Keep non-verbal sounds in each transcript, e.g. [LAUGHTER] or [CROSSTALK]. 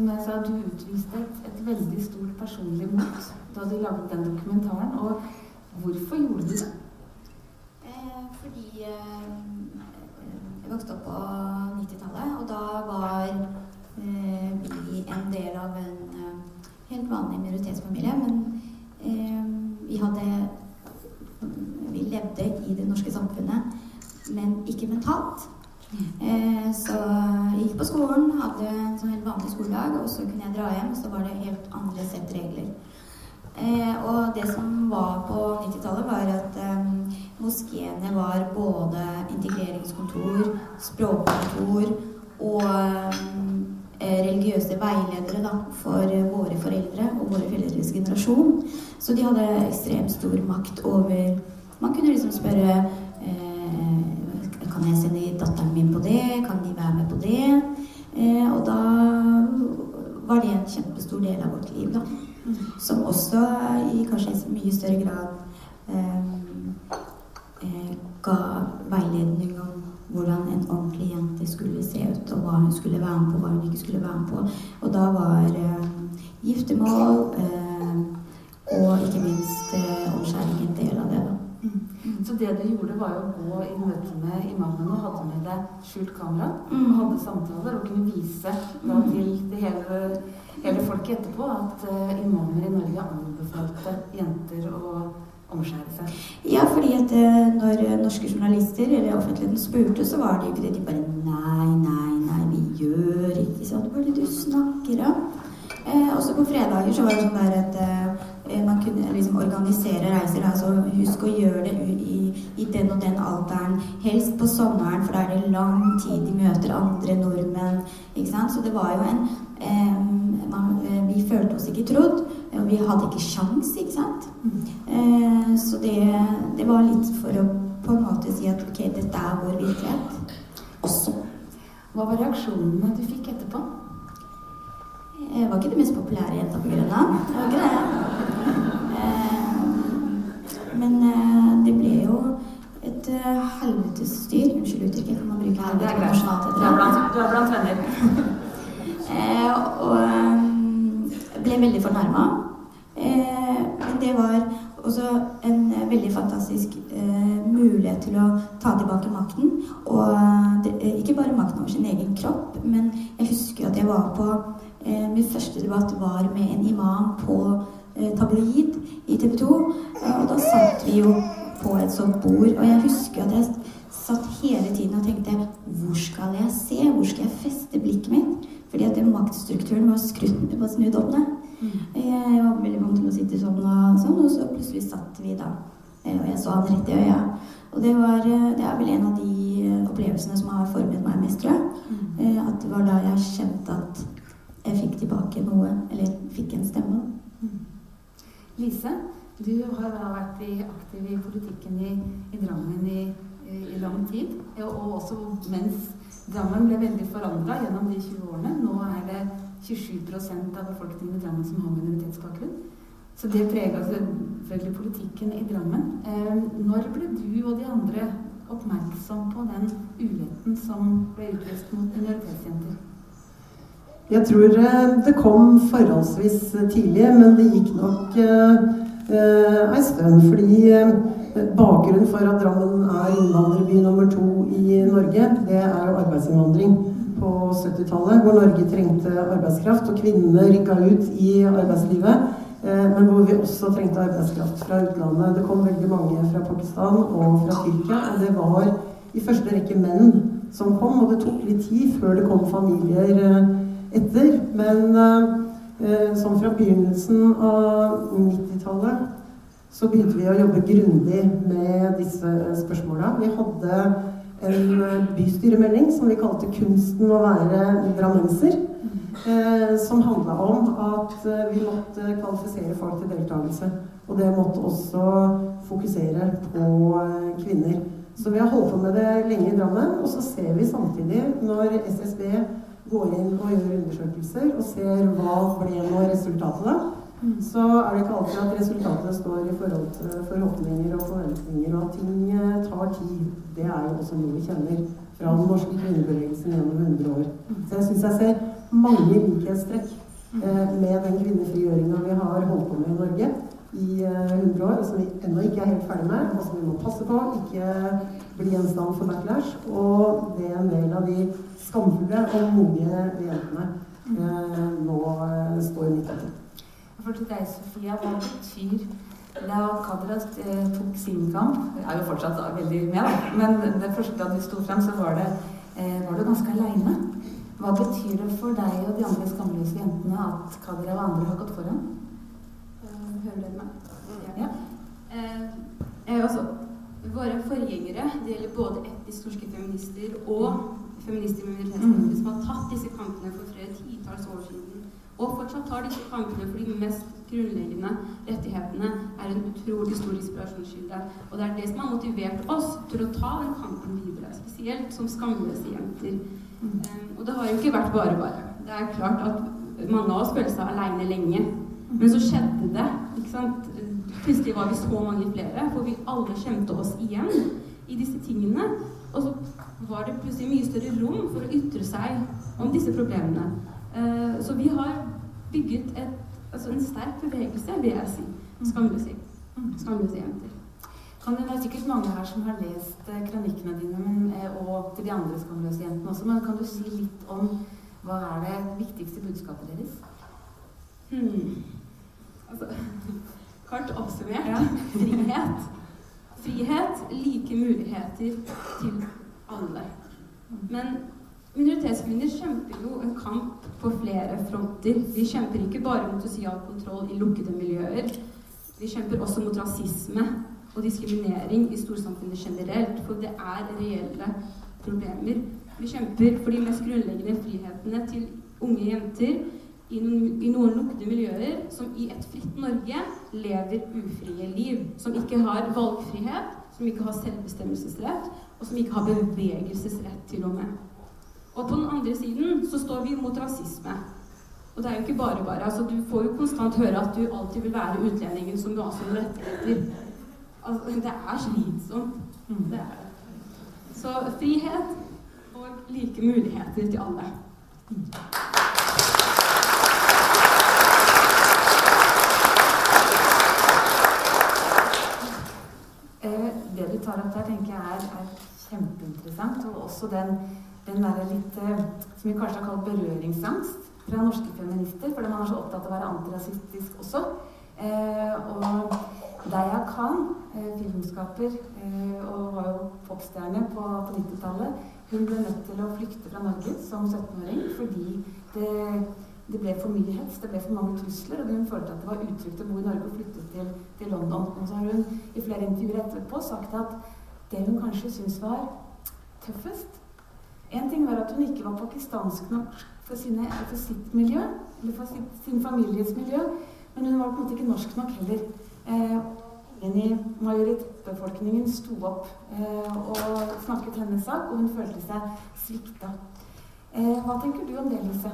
som jeg sa, du utviste et, et veldig stort personlig mot da du laget den dokumentaren. Og hvorfor gjorde du det? Eh, fordi eh, jeg vokste opp på 90-tallet, og da var eh, vi en del av en eh, helt vanlig minoritetsfamilie. Men eh, vi hadde Vi levde i det norske samfunnet, men ikke mentalt. Eh, så jeg gikk på skolen, hadde en sånn helt vanlig skoledag, og så kunne jeg dra hjem, og så var det helt andre sett regler. Eh, og det som var på 90-tallet, var at eh, moskeene var både integreringskontor, språkkontor og religiøse veiledere da, for våre foreldre og våre foreldres generasjon. Så de hadde ekstremt stor makt over Man kunne liksom spørre kjempestor del av vårt liv, da. Som også i kanskje i mye større grad eh, eh, ga veiledning om hvordan en ordentlig jente skulle se ut, og hva hun skulle være med på, hva hun ikke skulle være med på. Og da var eh, giftermål eh, og ikke minst eh, omskjæring en del av det. da. Så det du gjorde, var å gå i møte med imamen og hadde med deg skjult kamera. Mm. Og hadde samtaler og kunne vise da, til det hele, hele folket etterpå at uh, imamer i Norge anbefalte jenter å omskjære seg. Ja, fordi at eh, når norske journalister eller offentligheten spurte, så var det ikke det. De bare Nei, nei, nei, vi gjør ikke sånn. Hva er det du snakker om? Eh, også på fredager så var det sånn der at eh, man kunne liksom organisere reiser. Altså husk å gjøre det i, i den og den alderen. Helst på sommeren, for da er det lang tid de møter andre nordmenn. Ikke sant? Så det var jo en eh, man, eh, Vi følte oss ikke trodd. Og vi hadde ikke sjans, ikke sant? Eh, så det, det var litt for å på en måte si at ok, dette er vår virkelighet også. Hva var reaksjonene du fikk etterpå? Jeg var ikke den mest populære jenta på Grønland. Det var ikke det. Eh, men eh, det ble jo et eh, helvetes styr. Unnskyld uttrykket, kan man bruke Det helvete på greit. nasjonalt Du er blant, er venner. [LAUGHS] Eh, og eh, ble veldig fornærma. Eh, men det var også en eh, veldig fantastisk eh, mulighet til å ta tilbake makten. Og det, eh, ikke bare makten over sin egen kropp, men jeg husker at jeg var på eh, Min første debatt var med en imam på eh, tabloid i TV 2. Eh, og da satt vi jo på et sånt bord, og jeg husker at jeg satt hele tiden og tenkte Hvor skal jeg se? Hvor skal jeg feste blikket mitt? Fordi at den maktstrukturen var snudd opp ned. Jeg var veldig vant til å sitte sånn og sånn, og så plutselig satt vi da. eh, Og jeg så han rett i øya. Og det, var, eh, det er vel en av de eh, opplevelsene som har formet meg mest, tror jeg. Eh, At det var da jeg kjente at jeg fikk tilbake noe, eller fikk en stemme. Lise, du har vært aktiv i politikken i, i Drammen i, i, lang tid. Og, og også mens Drammen ble veldig forandra gjennom de 20 årene. Nå er det 27% av befolkningen i Drammen som har minoritetsbakgrunn. Så det prega selvfølgelig politikken i Drammen. Eh, når ble du og de andre oppmerksom på den uretten som ble utvist mot minoritetsjenter? Jeg tror eh, det kom forholdsvis tidlig, men det gikk nok eh, eh, ei stund. Fordi eh, bakgrunnen for at Drammen er innvandrerby nummer to i Norge, det er arbeidsinnvandring på 70-tallet, hvor Norge trengte arbeidskraft, og kvinnene rykka ut i arbeidslivet. Eh, men hvor vi også trengte arbeidskraft fra utlandet. Det kom veldig mange fra Pakistan og fra Tyrkia, og det var i første rekke menn som kom. Og det tok litt tid før det kom familier eh, etter. Men eh, sånn fra begynnelsen av 90-tallet så begynte vi å jobbe grundig med disse spørsmåla. Vi hadde en eh, bystyremelding som vi kalte 'Kunsten å være drammenser'. Eh, som handla om at eh, vi måtte kvalifisere folk til deltakelse. Og det måtte også fokusere på eh, kvinner. Så vi har holdt på med det lenge i Drammen. Og så ser vi samtidig, når SSB går inn og gjør undersøkelser og ser hva ble nå resultatet, da, så er det ikke alltid at resultatet står i forhold til forhåpninger og forventninger, og at ting eh, tar tid. Det er jo også noe vi kjenner fra den norske kvinnebevegelsen gjennom 100 år. Så jeg syns jeg ser mange likhetstrekk eh, med den kvinnefrigjøringa vi har holdt på med i Norge i eh, 100 år, og som vi ennå ikke er helt ferdig med, og som vi må passe på ikke bli gjenstand for backlash. Og det er en del av de skamfulle og modige jentene eh, nå eh, står midt oppi. For til deg, Sofia, hva betyr da Kadra eh, tok sin kamp Jeg er jo fortsatt veldig med, da. Men det første da du sto frem, så var, det, eh, var du ganske aleine. Hva betyr det for deg og de andre skamløse jentene at Kadra og andre har gått foran? Hører dere meg? Ja. Eh, eh, altså, våre forgjengere, det gjelder både etnisk norske feminister og feminister med minoritetsbakgrunn, som har tatt disse kampene for flere titalls år siden, og fortsatt tar disse kampene for de mest grunnleggende rettighetene, er en utrolig stor inspirasjonskilde. Og det er det som har motivert oss til å ta den kampen videre, spesielt som skamløse jenter. Um, og det har jo ikke vært bare bare. Det er klart at mange av oss følte seg aleine lenge. Men så skjedde det. ikke sant? Plutselig var vi så mange flere, for vi alle kjente oss igjen i disse tingene. Og så var det plutselig mye større rom for å ytre seg om disse problemene. Eh, så vi har bygget et, altså en sterk bevegelse, vil jeg si. Skamløse, skamløse jenter. Kan det, er sikkert mange her som har lest eh, kronikkene dine men, eh, og til de andre skamløse jentene også, men kan du si litt om hva er det viktigste budskapet deres? Hmm. Altså, [LAUGHS] kort oppsummert [LAUGHS] frihet. Frihet, like muligheter til alle. Men minoritetskvinner kjemper jo en kamp på flere fronter. Vi kjemper ikke bare mot sosial kontroll i lukkede miljøer. Vi kjemper også mot rasisme og diskriminering i storsamfunnet generelt, for det er reelle problemer. Vi kjemper for de mest grunnleggende frihetene til unge jenter i, noen lukkede miljøer som i et fritt Norge lever ufrie liv. Som ikke har valgfrihet, som ikke har selvbestemmelsesrett, og som ikke har bevegelsesrett til og med. Og på den andre siden så står vi mot rasisme. Og det er jo ikke bare bare. altså Du får jo konstant høre at du alltid vil være utlendingen som du har som rettigheter. Altså, det er slitsomt. Det er det. Så frihet og like muligheter til alle. Eh, det du tar opp der, tenker jeg er, er kjempeinteressant. Og også den, den derre litt eh, Som vi kanskje har kalt berøringsangst fra norske feminister. Fordi man er så opptatt av å være antirasistisk også. Eh, og Deya Khan, eh, filmskaper eh, og var jo popstjerne på, på 90-tallet, hun ble nødt til å flykte fra Norge som 17-åring fordi det, det ble for mye hets, det ble for mange trusler, og hun følte at det var utrygt å bo i Norge og flytte til. Og så har hun i flere intervjuer etterpå sagt at det hun kanskje syntes var tøffest En ting var at hun ikke var pakistansk nok for, sine, for sitt miljø, eller for sitt, sin families miljø, men hun var på en måte ikke norsk nok heller. Eh, ingen i majoritetsbefolkningen sto opp eh, og snakket hennes sak, og hun følte seg svikta. Eh, hva tenker du om det, Lise?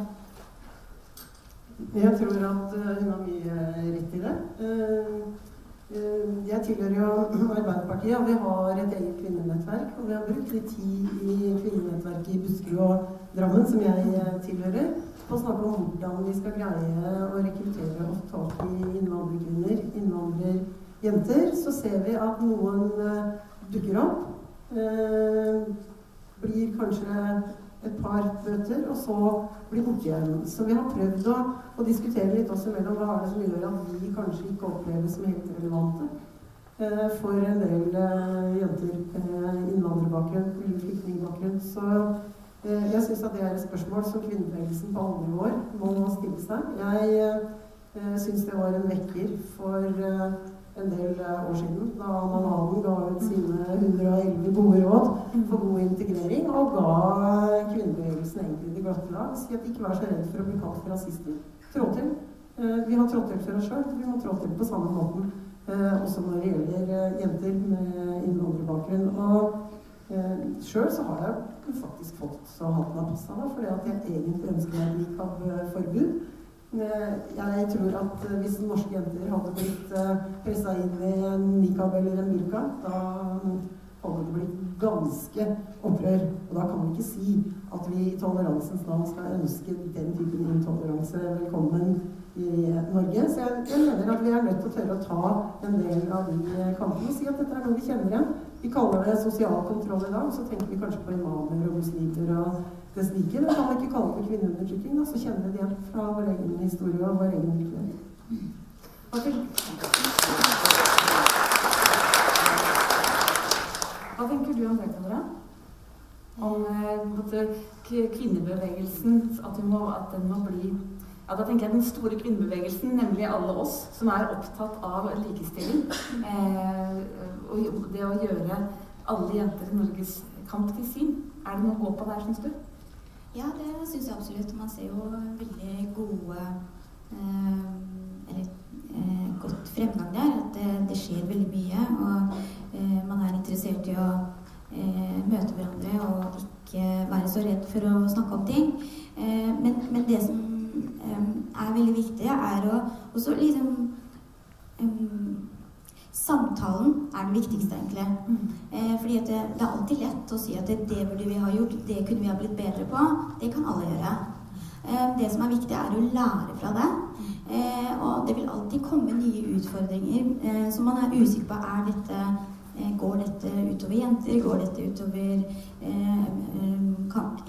Jeg tror at uh, hun har mye rett i det. Uh, jeg tilhører jo Arbeiderpartiet, og vi har et eget kvinnenettverk. Og vi har brukt litt tid i kvinnenettverket i Buskerud og Drammen, som jeg tilhører, på å snakke om hvordan vi skal greie å rekruttere og ta opp i innvandrerkvinner, innvandrerjenter. Så ser vi at noen dukker opp. blir kanskje et par møter, og så blir borte igjen. Så vi har prøvd å, å diskutere litt også mellom hva er det som gjør at vi kanskje ikke oppleves som helt relevante eh, for en del eh, jenter med innvandrerbakgrunn eller flyktningbakgrunn. Så eh, jeg syns at det er et spørsmål som kvinnebevegelsen på alle nivåer må stille seg. Jeg eh, syns det var en vekker for eh, en del år siden, da navalen ga ut sine 111 gode råd for god integrering, og ga kvinnebevegelsen egentlig det glatte lag. Si at ikke vær så redd for å bli kalt for rasister. Trå til. Vi har trådt til for oss sjøl. Vi må trå til på samme måten også når det gjelder jenter med innvandrerbakgrunn. Og eh, sjøl så har jeg faktisk fått så hatten av passa fordi at jeg egentlig ønsker meg et nikab-forbud. Jeg tror at hvis norske jenter hadde blitt pressa inn i en nikab eller en burka, da hadde det blitt ganske opprør. Og da kan vi ikke si at vi i toleransens navn skal ønske den typen intoleranse velkommen i Norge. Så jeg, jeg, mener at vi er nødt til å tørre å ta en del av de kampene og si at dette er noe vi kjenner igjen. Vi kaller det sosial kontroll i dag, så tenker vi kanskje på imamer og muslimer og det slike. Men kan vi ikke kalle det for kvinneundertrykking, så kjenner vi det igjen fra vår egen historie og vår egen virkelighet. Hva tenker du om det, Kamera? Om eh, kvinnebevegelsen, at, må, at, den må bli ja, Da tenker jeg den store kvinnebevegelsen, nemlig alle oss som er opptatt av likestilling. Eh, og det å gjøre alle jenter i Norges kamp til sin. Er det noe å gå på der, syns du? Ja, det syns jeg absolutt. Man ser jo veldig gode eh, Eller eh, godt fremgang der. At det, det skjer veldig mye. Og Eh, man er interessert i å eh, møte hverandre og ikke være så redd for å snakke om ting. Eh, men, men, det som er veldig viktig, er å også liksom um, Samtalen er det viktigste, egentlig. Mm. Eh, fordi det, det, er alltid lett å si at det, det, burde vi ha gjort, det kunne vi ha blitt bedre på. Det kan alle gjøre. Eh, det som er viktig, er å lære fra det. Eh, og det vil alltid komme nye utfordringer som man er usikker på. Er dette Eh, går dette utover jenter? Går dette utover eh, eh, kamp?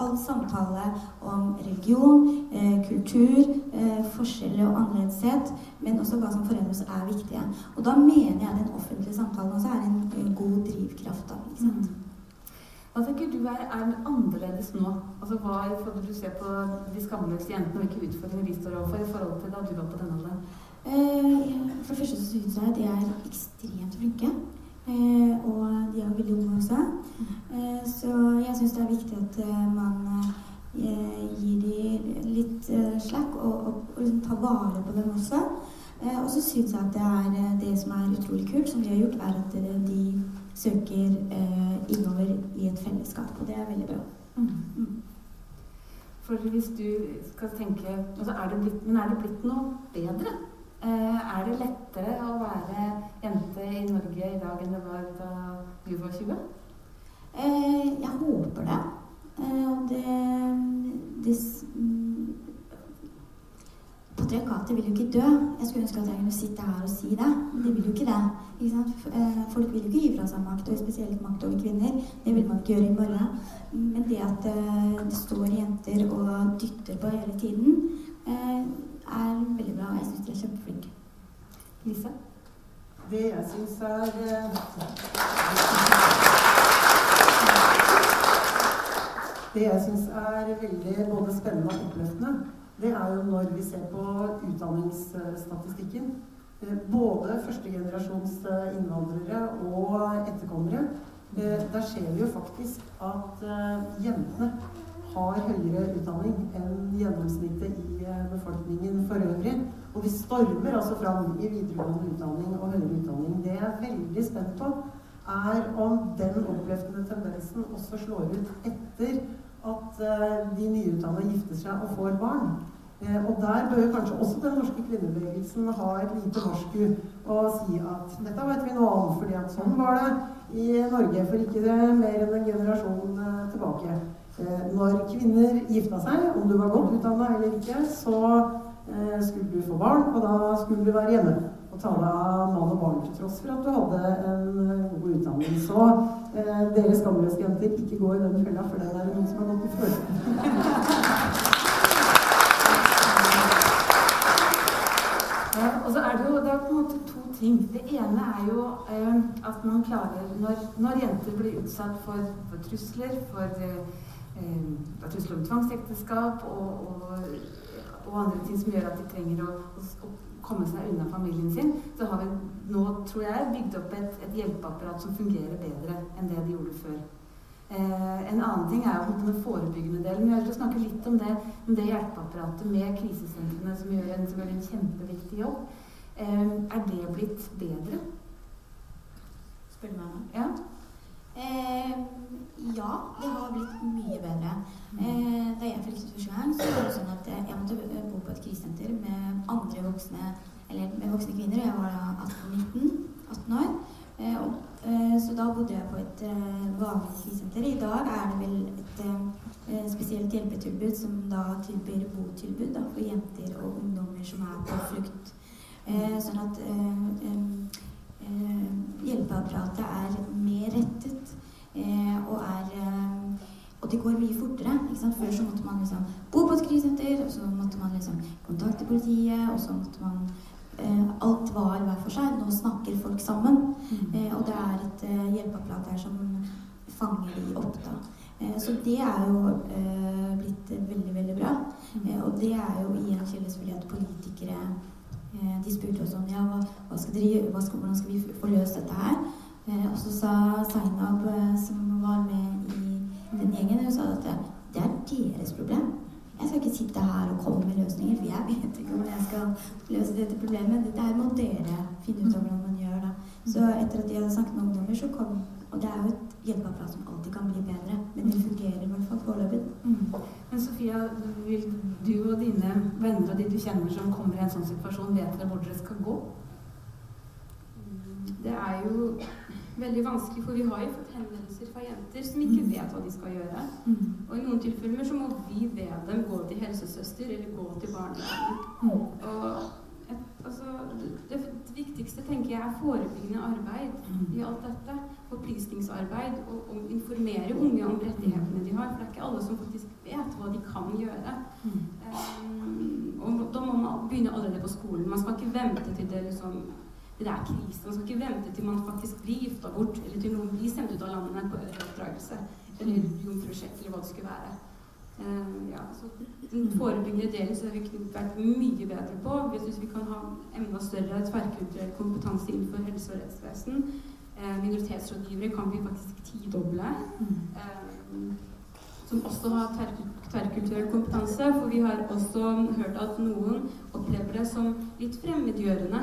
All samtale om religion, eh, kultur, eh, forskjeller og annerledeshet, men også hva som forener oss, er viktige. Og da mener jeg den offentlige samtalen også er en, en god drivkraft. Da, ikke sant? Mm. Hva tenker du er, er annerledes nå? Altså Hva får du ser på de skamløse jentene, og hvilke utfordringer de står overfor i forhold til da du var på denne alderen? Eh, for det første så syns jeg de er ekstremt flinke. Eh, og de er veldig unge også. Eh, så jeg syns det er viktig at man gir dem litt slack og, og, og liksom tar vare på dem også. og så syns jeg at det er det som er utrolig kult, som de har gjort, er at de søker innover i et fellesskap. Og det er veldig bra. Mm. For hvis du skal tenke altså er det blitt, Men er det blitt noe bedre? Eh, er det lettere å være jente i Norge i dag enn det var da du var 20? Eh, jeg håper det. Eh, og det, det Patriarkatet vil jo ikke dø. Jeg skulle ønske at jeg kunne sitte her og si det, men det vil jo ikke det. Ikke Folk vil jo ikke gi fra seg makt, og spesielt makt over kvinner. Det vil man ikke gjøre i morgen. Men det at det står jenter og dytter på hele tiden, er veldig bra. Jeg syns de er kjempeflinke. Lise? Det jeg syns er eh, Det jeg syns er veldig både spennende og oppløftende, det er jo når vi ser på utdanningsstatistikken. Eh, både førstegenerasjons eh, innvandrere og etterkommere. Der ser vi jo faktisk at jentene har høyere utdanning enn gjennomsnittet i eh, befolkningen for øvrig. Og vi stormer altså fram i videregående utdanning og høyere utdanning. Det jeg er veldig spent på, er om den oppløftende tendensen også slår ut etter at uh, de nyutdannede gifter seg og får barn. Uh, og der bør kanskje også den norske kvinnebevegelsen ha et lite varsku og si at dette vet vi noe om, fordi at sånn var det i Norge for ikke mer enn en generasjon tilbake. Eh, når kvinner gifta seg, om du var godt utdanna eller ikke, så eh, skulle du få barn, og da skulle du være hjemme og ta deg av mann og barn til tross for at du hadde en eh, god utdanning. Så dere skamløse jenter, ikke gå i den fella, for den er det noen som har gått i før. [LAUGHS] og så er det jo det er på en måte to ting. Det ene er jo eh, at man klarer når, når, jenter blir utsatt for, for trusler, for eh, eh, trusler om tvangsekteskap og, og, og, andre ting som gjør at de trenger å, å, komme seg unna familien sin, så har vi nå, tror jeg, bygd opp et, et hjelpeapparat som fungerer bedre enn det de gjorde før. Eh, en annen ting er jo den forebyggende delen. Vi har lyst snakke litt om det, om det hjelpeapparatet med krisesentrene som gjør en, som gjør en kjempeviktig jobb. Eh, er det blitt bedre? Spør meg nå? Ja. Eh, ja, det har blitt mye bedre. Eh, da jeg flyttet første gang, så var det sånn at jeg måtte bo på et krisesenter med andre voksne eller med voksne kvinner. Jeg var da 18-19 18 år. Eh, og, eh, så da vanlig krissenter. I dag er det vel et spesielt hjelpetilbud som da tilbyr botilbud da, for jenter og ungdommer som er på flukt. Sånn at hjelpeapparatet er mer rettet og er og det går mye fortere. ikke sant? Før så måtte man liksom bo på et krisesenter, og så måtte man liksom kontakte politiet, og så måtte man eh, Alt var hver for seg. Nå snakker folk sammen. Mm. Eh, og det er et eh, hjelpeapparat der som fanger de opp, da. Eh, så det er jo eh, blitt veldig, veldig bra. Mm. Eh, og det er jo igjen skyldes fordi at politikere de spurte oss om ja, hva, hva skal dere, hva skal, hvordan skal vi få løst dette her. og så sa Zainab, som var med i den gjengen, hun sa at det er deres problem. Jeg skal ikke sitte her og komme med løsninger, for jeg vet ikke om jeg skal løse dette problemet. Dette må dere finne ut av hvordan man gjør. da. Så etter at de hadde snakket med ungdommer, så kom Og det er jo et hjelpeapparat som alltid kan bli bedre, men det fungerer i hvert fall foreløpig. Mm. Men Sofia, vil du og dine venner og de du kjenner som kommer i en sånn situasjon, vet dere hvor dere skal gå? Det er jo veldig vanskelig, for vi har jo fått henvendelser fra jenter som ikke mm. vet hva de skal gjøre. Mm. Og i noen tilfeller så må vi be dem gå til helsesøster eller gå til barnevernet. Mm. Og et, altså, det, det, viktigste tenker jeg er forebyggende arbeid i alt dette. Opplysningsarbeid og, og informere unge om rettighetene de har. For det er ikke alle som faktisk vet hva de kan gjøre. Um, og da må man begynne allerede på skolen. Man skal ikke vente til det liksom det er krise. Man skal ikke vente til man faktisk blir gifta bort, eller til noen blir sendt ut av landet på øreoppdragelse, eller jomfrusjekk, eller hva det skulle være. Uh, ja, så Den forebyggende delen så har vi vært mye bedre på. Vi syns vi kan ha enda større tverrkulturell kompetanse innenfor helse- og rettsvesen. Uh, minoritetsrådgivere kan vi faktisk tidoble. Uh, som også har tverrkulturell kompetanse. For vi har også hørt at noen opplever det som litt fremmedgjørende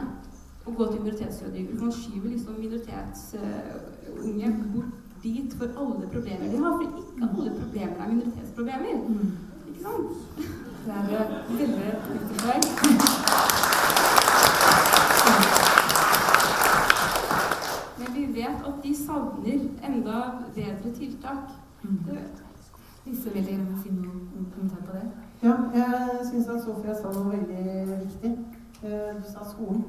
å gå til minoritetsrådgiver. Man skyver liksom minoritetsunge bort dit for alle problemer de har. For ikke alle problemer er minoritetsproblemer. Mm. Ikke sant? Det er veldig viktig poeng. Men vi vet at de savner enda bedre tiltak. Mm. Lise, vil dere si noen kommentar på det? Ja, jeg syns at Sofia sa noe veldig viktig. Eh, du sa skolen.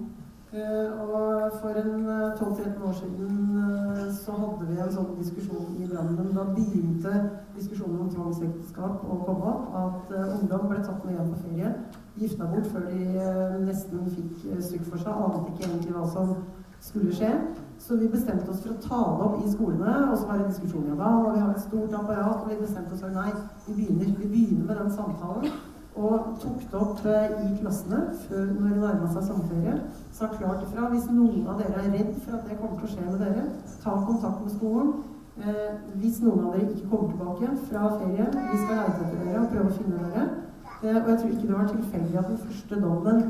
Eh, og for en 12-13 eh, år siden så hadde vi en sånn diskusjon i Drammen. Da begynte diskusjonen om tvangsekteskap å komme opp. At ungdom ble tatt med hjem på ferie, gifta bort før de nesten fikk stygg for seg. Ante ikke egentlig hva som skulle skje. Så vi bestemte oss for å ta det opp i skolene. Og så var det diskusjon om det. og vi har et stort apparat. Og vi bestemte oss for nei, vi begynner, vi begynner med den samtalen og tok det opp eh, i klassene før, når det nærma seg sommerferie. Sa klart ifra. Hvis noen av dere er redd for at det kommer til å skje med dere, ta kontakt med skolen. Eh, hvis noen av dere ikke kommer tilbake fra ferie, vi skal leite etter dere og prøve å finne dere. Eh, og jeg tror ikke det var tilfeldig at den første dommen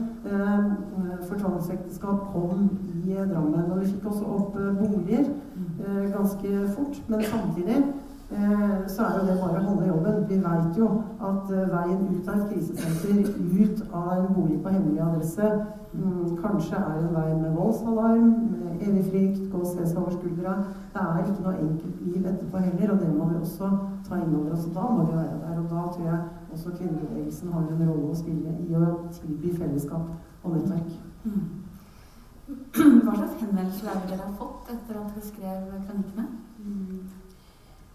for tvangsekteskap kom i Drammen. Og vi fikk også opp eh, boliger eh, ganske fort. Men samtidig Eh, så er jo det bare å holde jobben. Vi veit jo at eh, veien ut av et krisesenter, ut av en bolig på hemmelig adresse, mm, kanskje er en vei med voldsalarm, med evig frykt, gå og se seg over skuldra. Det er ikke noe enkelt liv etterpå heller, og det må vi også ta inn over oss. Da må vi være der. Og da tror jeg også kvinnebevegelsen har en rolle å spille i å tilby fellesskap og nettverk. Mm. [CLEARS THROAT] Hva slags henvendelser er det dere har fått etter at dere skrev kronikkene?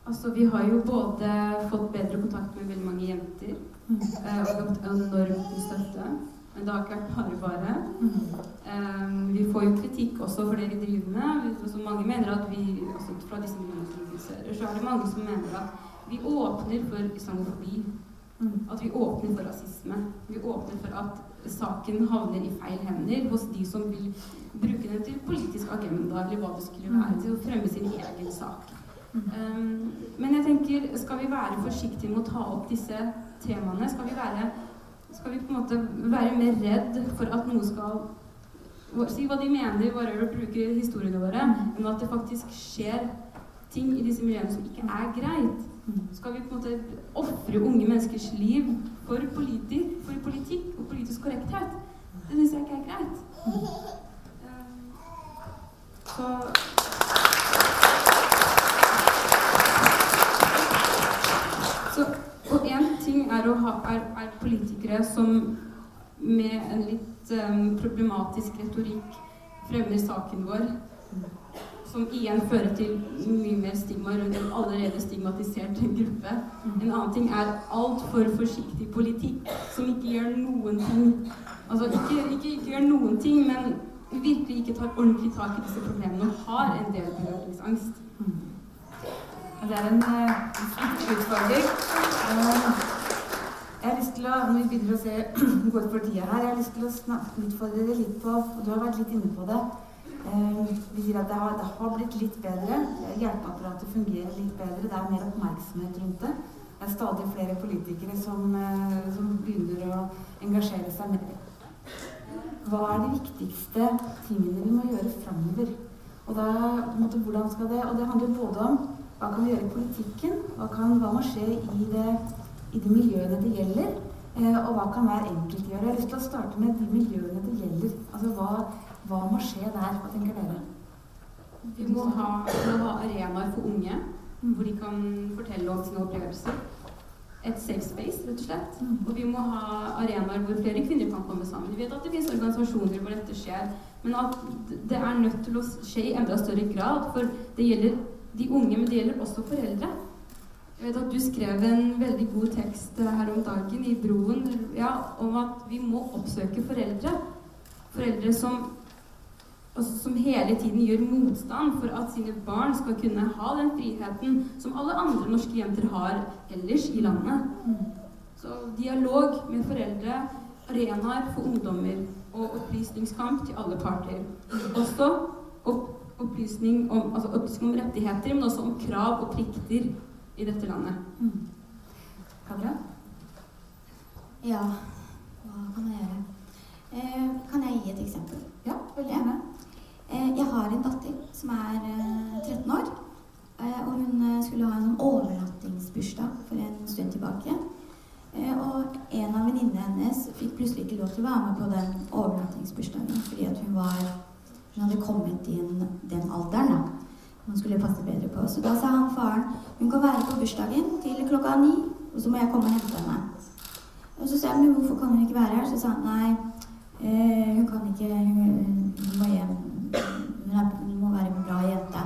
Altså, vi har jo både fått bedre kontakt med veldig mange jenter mm. Eh, og fått enormt mye støtte. Men det har ikke vært bare bare. Um, vi får jo kritikk også for det vi driver med. Altså, mange mener at vi, altså, Fra disse miljøene så er det mange som mener at vi åpner for islamofobi. Mm. At vi åpner for rasisme. Vi åpner for at saken havner i feil hender hos de som vil bruke den til politisk agenda, eller hva det skulle være, til å fremme sin egen sak. Um, men jeg tenker, skal vi være forsiktige med å ta opp disse temaene? Skal vi være, skal vi på en måte være mer redd for at noe skal Si hva de mener, bare å bruke historiene våre, men at det faktisk skjer ting i disse miljøene som ikke er greit? Skal vi på en måte ofre unge menneskers liv for, politi for politikk og politisk korrekthet? Det syns jeg ikke er greit. Um, så er, er, politikere som med en litt um, problematisk retorikk fremmer saken vår. Som igjen fører til mye mer stigma rundt en allerede stigmatisert gruppe. En annen ting er altfor forsiktig politikk som ikke gjør noen ting. Altså ikke, ikke, ikke gjør noen ting, men virkelig ikke tar ordentlig tak i disse problemene og har en del berøringsangst. Det er en uh, utfordring. Jeg har lyst til å, når vi begynner å se [CLEARS THROAT] går for tida her, jeg har lyst til å snakke, utfordre dere litt på og Du har vært litt inne på det. Eh, vi sier at det har, det har, blitt litt bedre. Hjelpeapparatet fungerer litt bedre. Det er mer oppmerksomhet rundt det. Det er stadig flere politikere som, eh, som begynner å engasjere seg mer. Hva er de viktigste tingene vi må gjøre framover? Og da, måte, hvordan skal det, og det handler både om hva kan vi gjøre i politikken, hva, kan, hva må skje i det i de miljøene det gjelder, eh, og hva kan hver enkelt gjøre. Jeg har lyst til å starte med de miljøene det gjelder. Altså hva, hva må skje der? Hva tenker dere? Vi må ha, må ha arenaer for unge mm. hvor de kan fortelle om sine opplevelser. Et safe space, rett og slett. Mm. Og vi må ha arenaer hvor flere kvinner kan komme sammen. Vi vet at det finnes organisasjoner hvor dette skjer, men at det er nødt til å skje i enda større grad. For det gjelder de unge, men det gjelder også foreldre. Jeg vet at du skrev en veldig god tekst her om dagen i Broen ja, om at vi må oppsøke foreldre. Foreldre som, altså, som hele tiden gjør motstand for at sine barn skal kunne ha den friheten som alle andre norske jenter har ellers i landet. Så dialog med foreldre, arenaer for ungdommer og opplysningskamp til alle parter. Også opplysning om, altså opplysning om rettigheter, men også om krav og plikter i dette landet. Mm. Kadra? Ja, hva kan jeg gjøre? Eh, kan jeg gi et eksempel? Ja, veldig gjerne. Eh, jeg har en datter som er eh, 13 år. Eh, og hun eh, skulle ha en sånn overnattingsbursdag for en stund tilbake. Eh, og en av venninnene hennes fikk plutselig ikke lov til å være med på den overnattingsbursdagen fordi at hun var hun hadde kommet i den alderen. da man skulle passe bedre på. Så da sa han faren hun kan være på bursdagen til klokka ni, og så må jeg komme og hente henne. Og så sa jeg men hvorfor kan hun ikke være her? Så sa han nei, eh, hun kan ikke, hun, må hjem. Hun, er, hun, må være en bra jente.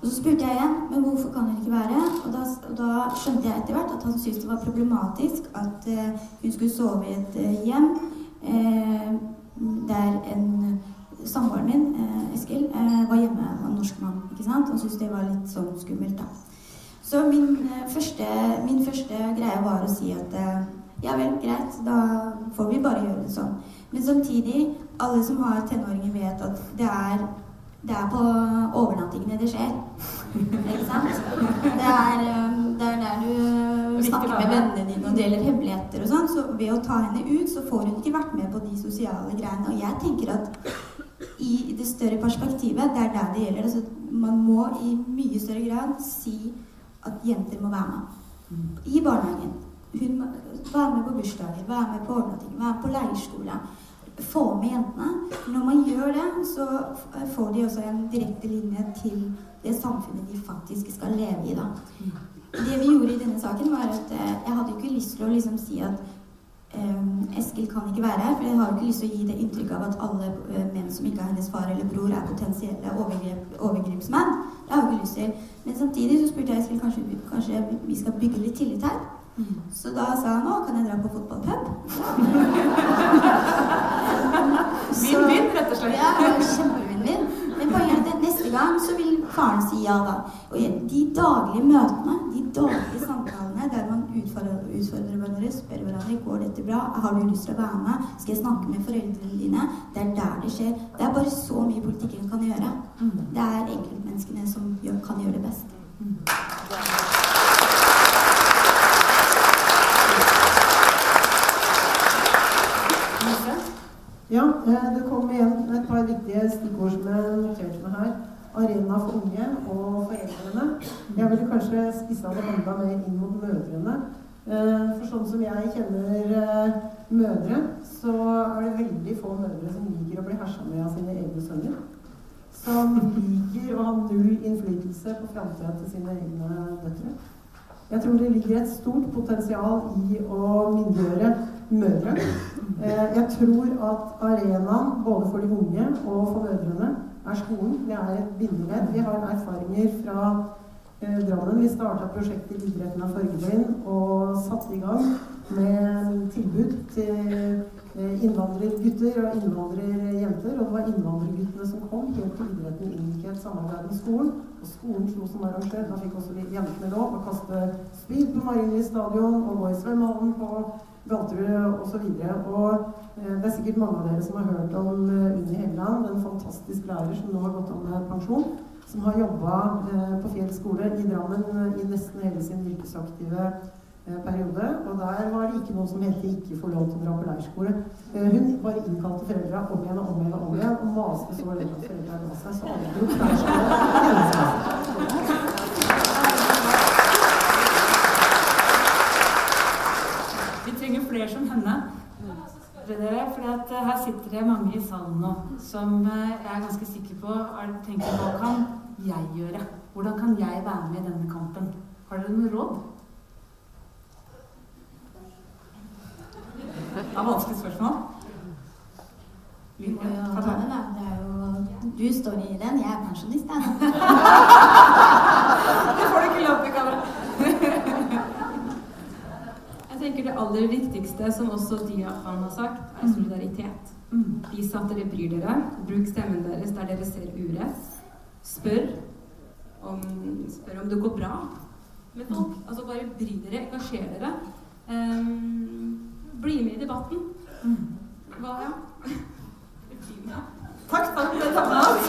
Og så spurte jeg igjen men hvorfor kan hun ikke være Og da, og da skjønte jeg etter hvert at han syntes det var problematisk at eh, hun skulle sove i et eh, hjem der en samboeren min, eh, Eskil, eh, var hjemme, med en norsk mann, ikke sant? og syntes det var litt sånn skummelt. da. Så min eh, første, min første, greie var å si at ja vel, greit, da får vi bare gjøre det sånn. Men samtidig, alle som har tenåringer, vet at det er, det er på overnattingene det skjer. [LAUGHS] ikke sant? Det er, det er der du snakker med vennene dine og deler hemmeligheter og sånn. Så ved å ta henne ut, så får hun ikke vært med på de sosiale greiene. Og jeg tenker at i det større perspektivet, det er der det gjelder. Altså, man må i mye større grad si at jenter må være med. I barnehagen. Hun må være med på bursdager, være med på overnatting, være med på leirskole. Få med jentene. Når man gjør det, så får de også en direkte linje til det samfunnet de faktisk skal leve i. Da. Det vi gjorde i denne saken, var at eh, jeg hadde ikke lyst til å liksom si at Eskil kan ikke være her, for jeg har ikke lyst til å gi det inntrykk av at alle uh, menn som ikke er hennes far eller bror, er potensielle overgrep, overgrepsmenn. Det har jeg ikke lyst til. Men samtidig så spurte jeg Eskil kanskje, kanskje vi skal bygge litt tillit her. Mm. Så da sa han å, kan jeg dra på fotballpub? [LAUGHS] Vinn-vinn, rett og slett. Ja, kjempevinn-vinn. Men poenget er gang så vil faren si ja da. Og de daglige møtene, de daglige samtalene der man utfordrer, utfordrer hverandre, spør hverandre går dette bra, har du lyst til å være med, skal jeg snakke med foreldrene dine, det er der det skjer. Det er bare så mye politikken kan gjøre. Mm. Det er enkeltmenneskene som gjør, kan gjøre det best. Mm. Ja, eh, det kom igjen et par viktige stikkord som jeg noterte meg her. Arena for unge og foreldrene. Jeg ville kanskje spissa det enda mer inn mot mødrene. Eh, for sånn som jeg kjenner eh, mødre, så er det veldig få mødre som liker å bli hersa med av sine egne sønner. Som liker å ha null innflytelse på framtida til sine egne døtre. Jeg tror det ligger et stort potensial i å myndiggjøre mødre. Eh, jeg tror at arenaen både for de unge og for mødrene er skolen. Det er et bindeledd. Vi har erfaringer fra eh, Drammen. Vi starta prosjektet Idretten av fargeblind og satte i gang med tilbud til eh, innvandrergutter og innvandrerjenter. Og det var innvandrerguttene som kom helt til idretten inngikk et samarbeid med skolen. Og skolen slo som arrangør. Da fikk også jentene lov å kaste spyd på Marienlyst stadion og gå i svømmehallen på Galterud osv. Og, og eh, det er sikkert mange av dere som har hørt om eh, Unni Helleland, en fantastisk lærer som nå har gått av med pensjon. Som har jobba eh, på Fjell skole i Drammen eh, i nesten hele sin yrkesaktive eh, periode. Og der var det ikke noe som het 'ikke få lov til å dra på leirskole'. Eh, hun bare innkalte foreldra om igjen og om igjen og om igjen, og maste så lenge at foreldra ga seg. Så alle dro på leirskole. Flere som henne. Dere, fordi eh, Her sitter det mange i salen nå som eh, jeg er ganske sikker på tenker hva kan jeg gjøre? Hvordan kan jeg være med i denne kampen? Har dere noe råd? Det er vanskelig spørsmål. Du ta den, da. Det er jo Du står i den, jeg er pensjonist, jeg. [LAUGHS] Det får du ikke lov til, kamera. Jeg tenker Det aller viktigste, som også Diafan har sagt, er solidaritet. Vis at dere bryr dere. Bruk stemmen deres der dere ser urett. Spør om, spør om det går bra med folk. Altså Bare bry dere, engasjer dere. Um, bli med i debatten. Hva, ja? Takk, takk. Det tar med oss.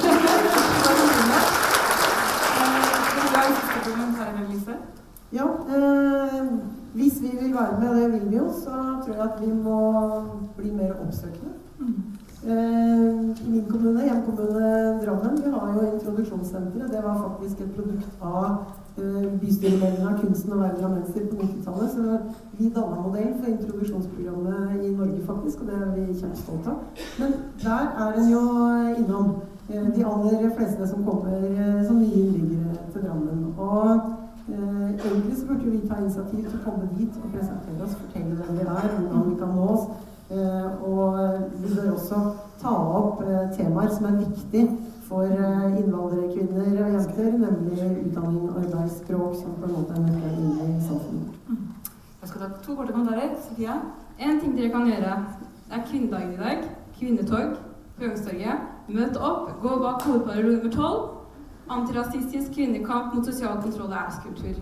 Lise? Ja, eh, hvis vi vil være med, og det vil vi jo, så tror jeg at vi må bli mer oppsøkende. Eh, I min kommune, hjemkommune Drammen, vi har jo introduksjonssenteret. Det var faktisk et produkt av eh, bystyremeldinga 'Kunsten å være drammenser' på 90-tallet. Så vi danna modell for introduksjonsprogrammet i Norge, faktisk, og det er vi kjempestolte av. Men der er en jo innom eh, de aller fleste som kommer eh, som nye innbyggere til Drammen. Og Eh, egentlig så burde vi ta initiativ til å komme dit og presentere oss, fortelle hvem vi er, hvordan vi kan nå oss. Eh, og vi bør også ta opp eh, temaer som er viktig for eh, innvandrerkvinner og jenter, nemlig utdanning, arbeid, språk, som på en måte er nøkkelen inn i samfunnet. Jeg skal ta to korte kommentarer. Sofia? En ting dere kan gjøre, er kvinnedagen i dag. Kvinnetog på Youngstorget. Møt opp, gå bak hovedparet nummer tolv. Antirasistisk kvinnekamp mot sosial kontroll og æreskultur.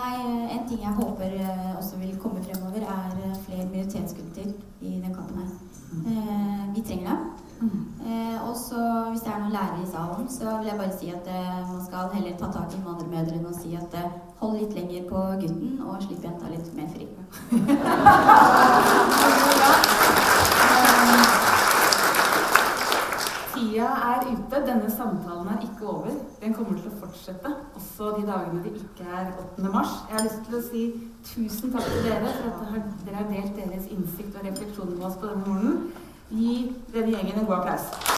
Nei, en ting jeg håper eh, også vil komme fremover, er eh, flere minoritetsgutter i den kampen her. Eh, vi trenger dem. Eh, og så hvis det er noen lærere i salen, så vil jeg bare si at man skal heller ta tak i innvandrermødrene og si at hold litt lenger på gutten og slipp jenta litt mer fri. [LAUGHS] Tida er ute. Denne samtalen er ikke over. Den kommer til å fortsette også de dagene det ikke er 8. mars. Jeg har lyst til å si tusen takk til dere for at dere har- delt deres innsikt og refleksjoner med oss på denne morgenen. Gi denne gjengen en god applaus.